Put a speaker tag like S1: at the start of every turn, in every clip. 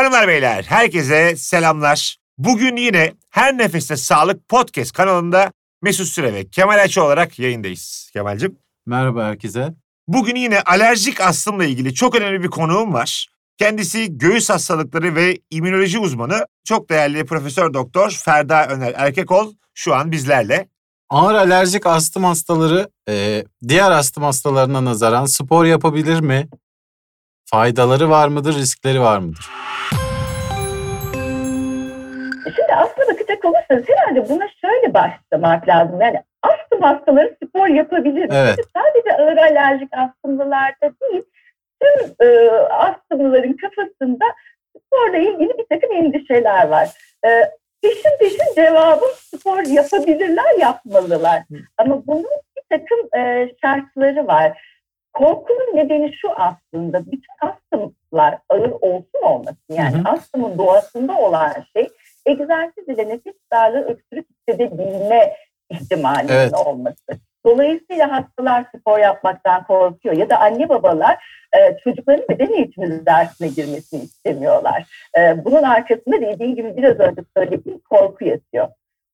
S1: Hanımlar beyler herkese selamlar. Bugün yine Her Nefeste Sağlık Podcast kanalında Mesut Süre ve Kemal Ayçi olarak yayındayız. Kemal'cim.
S2: Merhaba herkese.
S1: Bugün yine alerjik astımla ilgili çok önemli bir konuğum var. Kendisi göğüs hastalıkları ve immünoloji uzmanı. Çok değerli Profesör Doktor Ferda Öner Erkekol şu an bizlerle.
S2: Ağır alerjik astım hastaları e, diğer astım hastalarına nazaran spor yapabilir mi? Faydaları var mıdır, riskleri var mıdır?
S3: Bakacak olursanız herhalde buna şöyle başlamak lazım. Yani astım hastaları spor yapabilir.
S2: Evet.
S3: Sadece ağır alerjik astımlılarda değil, tüm e, astımlıların kafasında sporla ilgili bir takım endişeler var. E, peşin peşin cevabım spor yapabilirler, yapmalılar. Ama bunun bir takım e, şartları var. Korkunun nedeni şu aslında, bütün astımlar ağır olsun olmasın. Yani
S2: Hı hı.
S3: astımın doğasında olan şey egzersiz ile nefes darlığı öksürük hissedebilme ihtimalinin
S2: Evet.
S3: olması. Dolayısıyla hastalar spor yapmaktan korkuyor ya da anne babalar e, çocukların beden eğitimi dersine girmesini istemiyorlar. E, bunun arkasında dediğim gibi biraz önce söylediğim korku yatıyor.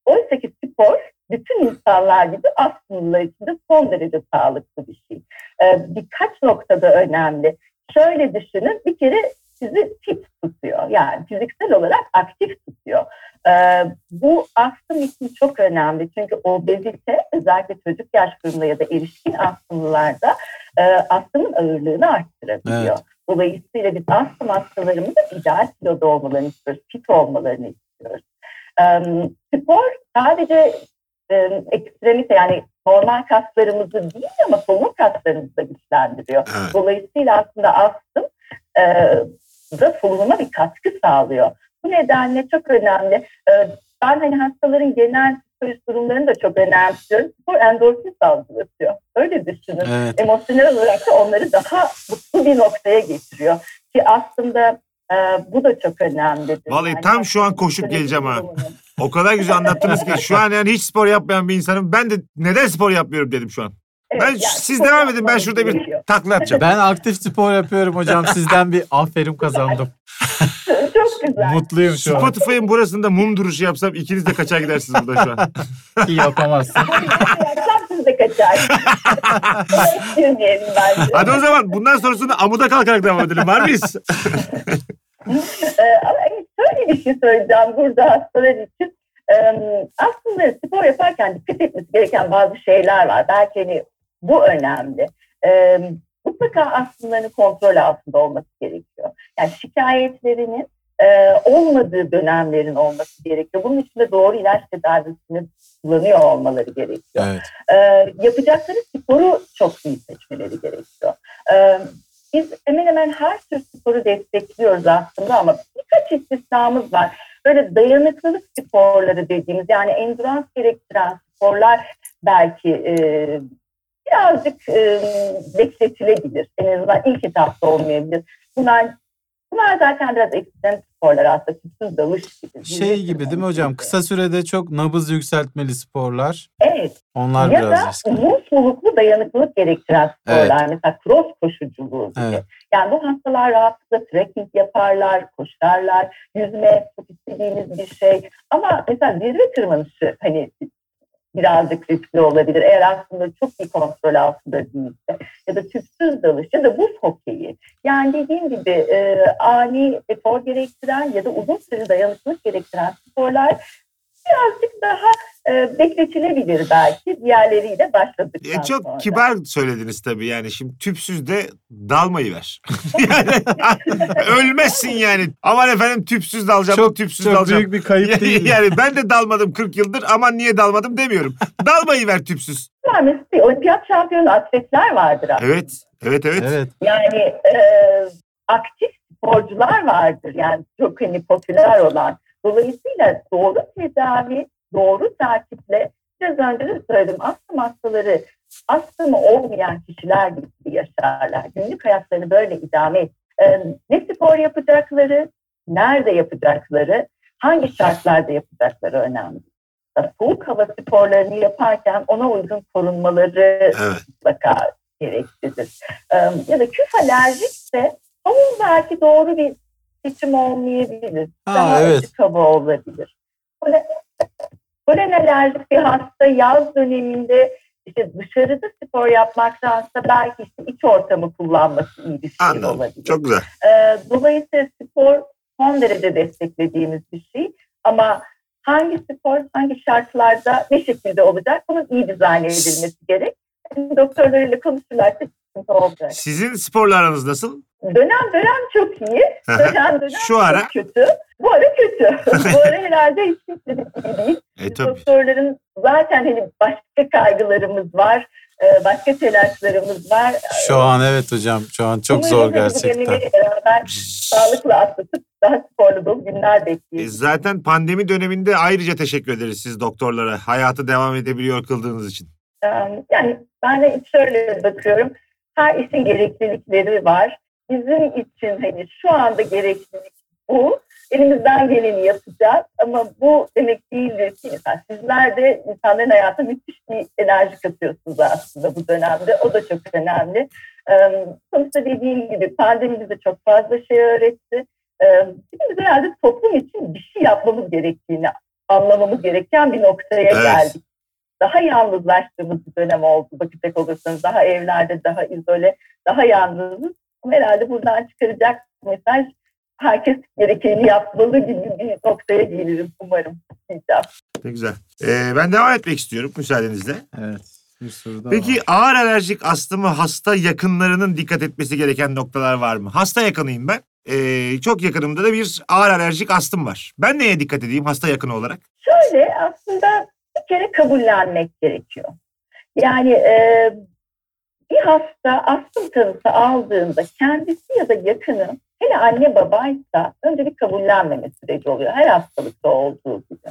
S3: Oysa ki spor bütün insanlar gibi astımlılar için de son derece sağlıklı bir şey. E, birkaç noktada önemli. Şöyle düşünün bir kere sizi fit tutuyor. Yani fiziksel olarak aktif tutuyor. Ee, bu astım için çok önemli. Çünkü obezite özellikle çocuk yaş grubunda ya da erişkin astımlılarda e, astımın ağırlığını arttırabiliyor.
S2: Evet.
S3: Dolayısıyla biz astım hastalarımızın ideal kiloda olmalarını istiyoruz, fit olmalarını istiyoruz. Ee, spor sadece e, ekstremite yani normal kaslarımızı değil ama solunum kaslarımızı da güçlendiriyor.
S1: Evet.
S3: Dolayısıyla aslında astım e, da solunuma bir katkı sağlıyor. Bu nedenle çok önemli. E, ben hani hastaların genel psikolojik durumlarını da çok önemsiyorum. Spor endorfin salgılatıyor. Öyle düşünün.
S2: Evet.
S3: Emosyonel olarak da onları daha mutlu bir noktaya getiriyor. Ki aslında e, bu da çok önemlidir.
S1: Vallahi
S3: Yani
S1: tam şu an koşup geleceğim ha. O kadar güzel anlattınız ki şu an yani hiç spor yapmayan bir insanım. Ben de neden spor yapmıyorum dedim şu an.
S3: Evet,
S1: Ben
S3: yani
S1: siz devam edin ben şurada bir takla atacağım.
S2: Ben aktif spor yapıyorum hocam. Sizden bir aferin kazandım.
S3: Güzel.
S2: Mutluyum şu an.
S1: Spotify'ın burasında mum duruşu yapsam ikiniz de kaçar gidersiniz burada şu an.
S2: İyi yapamazsın.
S3: Siz de kaçar. Girmeyelim bence.
S1: Hadi o zaman bundan sonrasında amuda kalkarak devam edelim. Var mıyız?
S3: Ee, ama şöyle bir şey söyleyeceğim burada hastalar için. Ee, aslında spor yaparken dikkat etmesi gereken bazı şeyler var. Belki hani bu önemli. Ee, mutlaka astımlarının kontrol altında olması gerekiyor. Yani şikayetlerinin e, olmadığı dönemlerin olması gerekiyor. Bunun için de doğru ilaç tedavisini kullanıyor olmaları gerekiyor.
S2: Evet.
S3: Ee, yapacakları sporu çok iyi seçmeleri gerekiyor. Ee, biz hemen hemen her tür sporu destekliyoruz aslında ama birkaç istisnamız var. Böyle dayanıklılık sporları dediğimiz yani endurans gerektiren sporlar belki e, birazcık e, bekletilebilir. En azından ilk etapta olmayabilir. Bunlar Bunlar zaten biraz ekstrem sporlar aslında. Tüpsüz dalış gibi.
S2: Şey gibi değil mi hocam? Kısa sürede çok nabız yükseltmeli sporlar.
S3: Evet.
S2: Onlar
S3: ya da
S2: biraz riskli.
S3: uzun soluklu dayanıklılık gerektiren sporlar. Mesela cross koşuculuğu gibi.
S2: Evet.
S3: Yani bu hastalar rahatlıkla trekking yaparlar, koşarlar, yüzme çok istediğimiz bir şey. Ama mesela zirve tırmanışı hani birazcık riskli olabilir. Eğer aslında çok iyi kontrol altında değilse ya da tüpsüz dalış ya da buz hokeyi. Yani dediğim gibi e, ani efor gerektiren ya da uzun süre dayanıklılık gerektiren sporlar birazcık daha e, bekletilebilir belki diğerleriyle başladıktan
S1: E, çok
S3: sonra.
S1: kibar söylediniz tabii yani. Şimdi tüpsüz de dalmayı ver. yani ölmezsin yani. Aman efendim tüpsüz dalacağım,
S2: Çok,
S1: tüpsüz
S2: çok
S1: dalacağım.
S2: büyük bir kayıp değil.
S1: yani ben de dalmadım 40 yıldır aman niye dalmadım demiyorum. Dalmayı ver tüpsüz.
S3: Mesela olimpiyat şampiyonu atletler vardır aslında.
S1: Evet, evet, evet.
S2: Evet.
S3: Yani e, aktif sporcular vardır yani çok hani popüler olan. Dolayısıyla doğru tedavi, doğru takiple biraz önce de söyledim astım hastaları astımı olmayan kişiler gibi yaşarlar. Günlük hayatlarını böyle idame et. E, ne spor yapacakları, nerede yapacakları, hangi şartlarda yapacakları önemli. Soğuk hava sporlarını yaparken ona uygun korunmaları
S1: Evet.
S3: Seçim olmayabilir.
S2: Ha,
S3: Daha
S2: evet.
S3: hava olabilir. Polen alerjik bir hasta yaz döneminde işte dışarıda spor yapmaktansa belki işte iç ortamı kullanması iyi bir şey
S1: Anladım.
S3: olabilir.
S1: Çok güzel.
S3: Ee, dolayısıyla spor son derece desteklediğimiz bir şey. Ama hangi spor, hangi şartlarda ne şekilde olacak bunun iyi dizayn edilmesi gerek. Yani doktorlarıyla konuşurlarsa olacak.
S1: Sizin sporla aranız nasıl?
S3: Dönem dönem çok iyi. Dönem dönem
S1: Şu ara?
S3: çok kötü. Bu ara kötü. Bu ara herhalde hiç kimse değil.
S1: E tabii.
S3: doktorların zaten hani başka kaygılarımız var. e, Başka telaşlarımız var.
S2: Şu an evet hocam. Şu an çok
S3: Umarım
S2: zor
S3: bu
S2: gerçekten.
S3: beraber sağlıkla atlatıp daha sporlu dolu günler
S1: E,
S3: bekliyoruz.
S1: Zaten pandemi döneminde ayrıca teşekkür ederiz siz doktorlara. Hayatı devam edebiliyor kıldığınız için.
S3: Ee, Yani ben de şöyle bakıyorum. Her işin gereklilikleri var. Bizim için hani şu anda gereklilik bu. Elimizden geleni yapacağız ama bu demek değildir ki mesela sizler de insanların hayatına müthiş bir enerji katıyorsunuz aslında bu dönemde. O da çok önemli. Sonuçta dediğim gibi pandemi bize çok fazla şey öğretti. Biz herhalde toplum için bir şey yapmamız gerektiğini anlamamız gereken bir noktaya
S1: Evet.
S3: geldik daha yalnızlaştığımız bir dönem oldu bakacak olursanız. Daha evlerde, daha izole, daha yalnızız. Herhalde buradan çıkaracak mesaj herkes gerekeni yapmalı gibi bir noktaya geliriz umarım. Diyeceğim.
S1: Ne güzel. E, ben devam etmek istiyorum müsaadenizle.
S2: Evet. Bir soru daha
S1: Peki
S2: var.
S1: ağır alerjik astımı hasta yakınlarının dikkat etmesi gereken noktalar var mı? Hasta yakınıyım ben. Ee, çok yakınımda da bir ağır alerjik astım var. Ben neye dikkat edeyim hasta yakını olarak?
S3: Şöyle aslında kere kabullenmek gerekiyor. Yani e, bir hasta astım tanısı aldığında kendisi ya da yakını hele anne babaysa önce bir kabullenmeme süreci oluyor. Her hastalıkta olduğu gibi.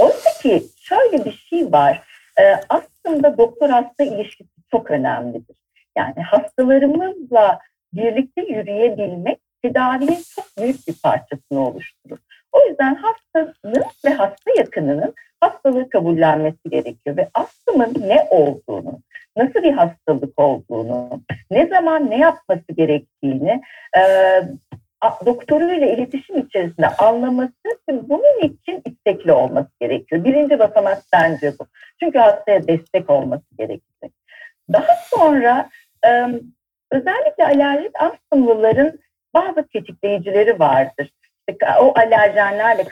S3: Oysa ki şöyle bir şey var. E, aslında doktor hasta ilişkisi çok önemlidir. Yani hastalarımızla birlikte yürüyebilmek tedavinin çok büyük bir parçasını oluşturur. O yüzden hastanın ve hasta yakınının hastalığı kabullenmesi gerekiyor ve astımın ne olduğunu, nasıl bir hastalık olduğunu, ne zaman ne yapması gerektiğini e, doktoruyla iletişim içerisinde anlaması bunun için istekli olması gerekiyor. Birinci basamak bence bu. Çünkü hastaya destek olması gerekecek. Daha sonra e, özellikle alerjik astımlıların bazı tetikleyicileri vardır. O alerjenlerle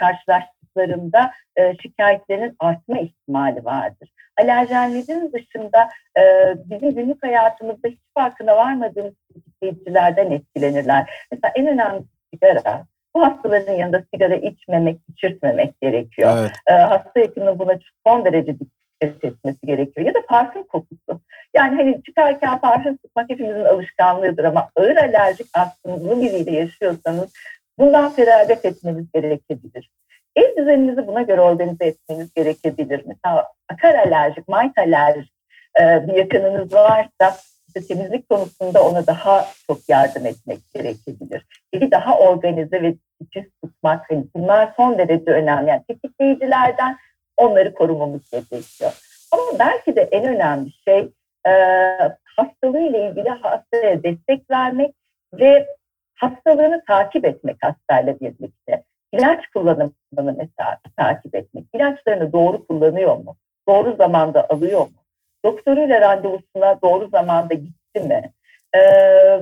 S3: karşılaştıklarında e, şikayetlerinin artma ihtimali vardır. Alerjenlerin dışında e, bizim günlük hayatımızda hiç farkına varmadığımız tetikleyicilerden etkilenirler. Mesela en önemli sigara. Bu hastaların yanında sigara içmemek, içirtmemek gerekiyor.
S2: Evet.
S3: E, hasta yakının buna son derece dikkat etmesi gerekiyor. Ya da parfüm kokusu. Yani hani çıkarken parfüm sıkmak hepimizin alışkanlığıdır ama ağır alerjik astımlı biriyle yaşıyorsanız bundan feragat etmeniz gerekebilir. Ev düzeninizi buna göre organize etmeniz gerekebilir. Mesela akar alerjik, might alerjik e, bir yakınınız varsa işte temizlik konusunda ona daha çok yardım etmek gerekebilir. Evi daha organize ve titiz tutmak, hani bunlar son derece önemli. Yani tetikleyicilerden onları korumamız gerekiyor. Ama belki de en önemli şey e, hastalığıyla ilgili hastaya destek vermek ve hastalığını takip etmek hastayla birlikte. İlaç kullanımını mesela takip etmek. İlaçlarını doğru kullanıyor mu? Doğru zamanda alıyor mu? Doktoruyla randevusuna doğru zamanda gitti mi? Ee,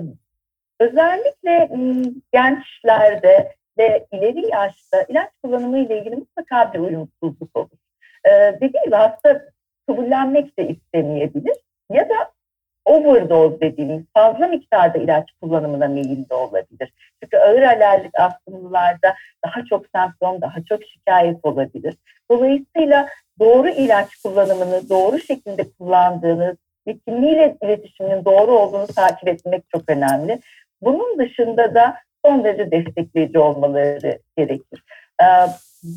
S3: özellikle gençlerde ve ileri yaşta ilaç kullanımı ile ilgili mutlaka bir uyumsuzluk olur. Ee, dediğim gibi hasta kabullenmek de istemeyebilir ya da overdose dediğimiz fazla miktarda ilaç kullanımına meyilli olabilir. Çünkü ağır alerjik astımlılarda daha çok semptom, daha çok şikayet olabilir. Dolayısıyla doğru ilaç kullanımını doğru şekilde kullandığınız ve kimliğiyle iletişiminin doğru olduğunu takip etmek çok önemli. Bunun dışında da son derece destekleyici olmaları gerekir. Ee,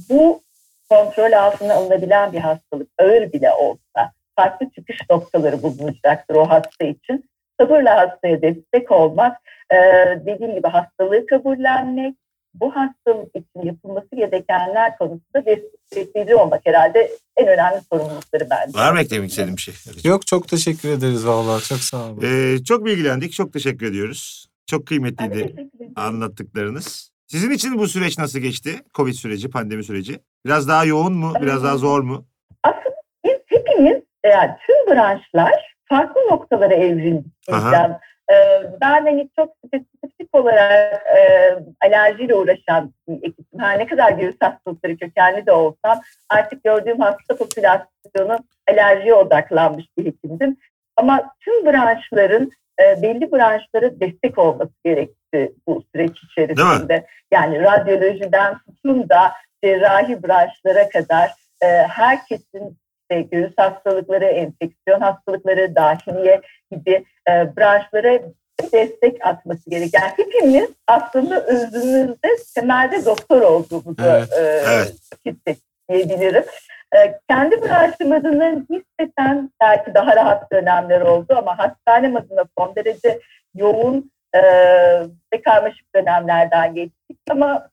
S3: bu kontrol altına alınabilen bir hastalık ağır bile olsa farklı çıkış noktaları bulunacaktır o hasta için. Sabırla hastaya destek olmak, e, dediğim gibi hastalığı kabullenmek, bu hastalık için yapılması gerekenler konusunda destekleyici olmak herhalde en önemli sorumlulukları bence.
S1: Var mı eklemek istediğim bir şey?
S2: Yok çok teşekkür ederiz vallahi çok sağ olun.
S1: Ee, çok bilgilendik. Çok teşekkür ediyoruz. Çok kıymetliydi
S3: teşekkür ederim.
S1: anlattıklarınız. Sizin için bu süreç nasıl geçti? Covid süreci, pandemi süreci. Biraz daha yoğun mu? Biraz daha zor mu?
S3: Yani tüm branşlar farklı noktalara evrildik.
S1: Aha.
S3: Ee, ben hani çok spesifik olarak e, alerjiyle uğraşan bir ekipim. Her ne kadar virüs hastalıkları kökenli de olsam artık gördüğüm hasta popülasyonu alerjiye odaklanmış bir hekimdim. Ama tüm branşların e, belli branşlara destek olması gerekti bu süreç içerisinde. Yani radyolojiden tutun da cerrahi branşlara kadar e, herkesin işte göğüs hastalıkları, enfeksiyon hastalıkları, dahiliye gibi e, branşlara destek atması gereken yani hepimiz aslında özümüzde temelde doktor olduğumuzu
S2: Evet,
S3: e,
S1: evet.
S3: hissetmeyebilirim. E, kendi branşımızın nispeten belki daha rahat dönemler oldu ama hastane adına son derece yoğun e, ve karmaşık dönemlerden geçtik ama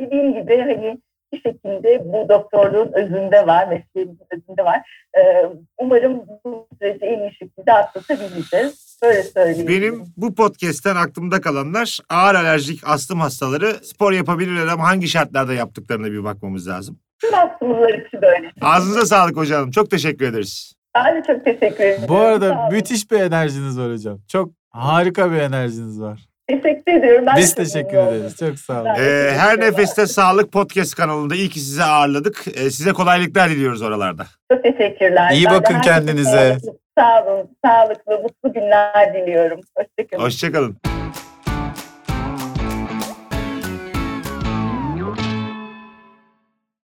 S3: dediğim gibi hani bir şekilde bu doktorluğun özünde var, mesleğimizin özünde var. Ee, umarım bu süreci en iyi şekilde atlatabiliriz. Böyle söyleyeyim.
S1: Benim bu podcast'ten aklımda kalanlar ağır alerjik astım hastaları spor yapabilirler ama hangi şartlarda yaptıklarına bir bakmamız lazım.
S3: Tüm hastamızlar için böyle.
S1: Ağzınıza sağlık hocam. Çok teşekkür ederiz.
S3: Ben de çok teşekkür ederim.
S2: Bu arada müthiş bir enerjiniz var hocam. Çok harika bir enerjiniz var.
S3: Teşekkür ediyorum. Ben
S2: Biz teşekkür ederiz.
S3: oldum.
S2: Çok sağ olun.
S1: Ee, her Nefeste Sağlık Podcast kanalında iyi ki sizi ağırladık. Ee, size kolaylıklar diliyoruz oralarda.
S3: Çok teşekkürler.
S2: İyi
S3: Ben
S2: bakın kendinize.
S3: Sağ olun, sağlıklı, mutlu günler diliyorum. Hoşçakalın.
S1: Hoşçakalın.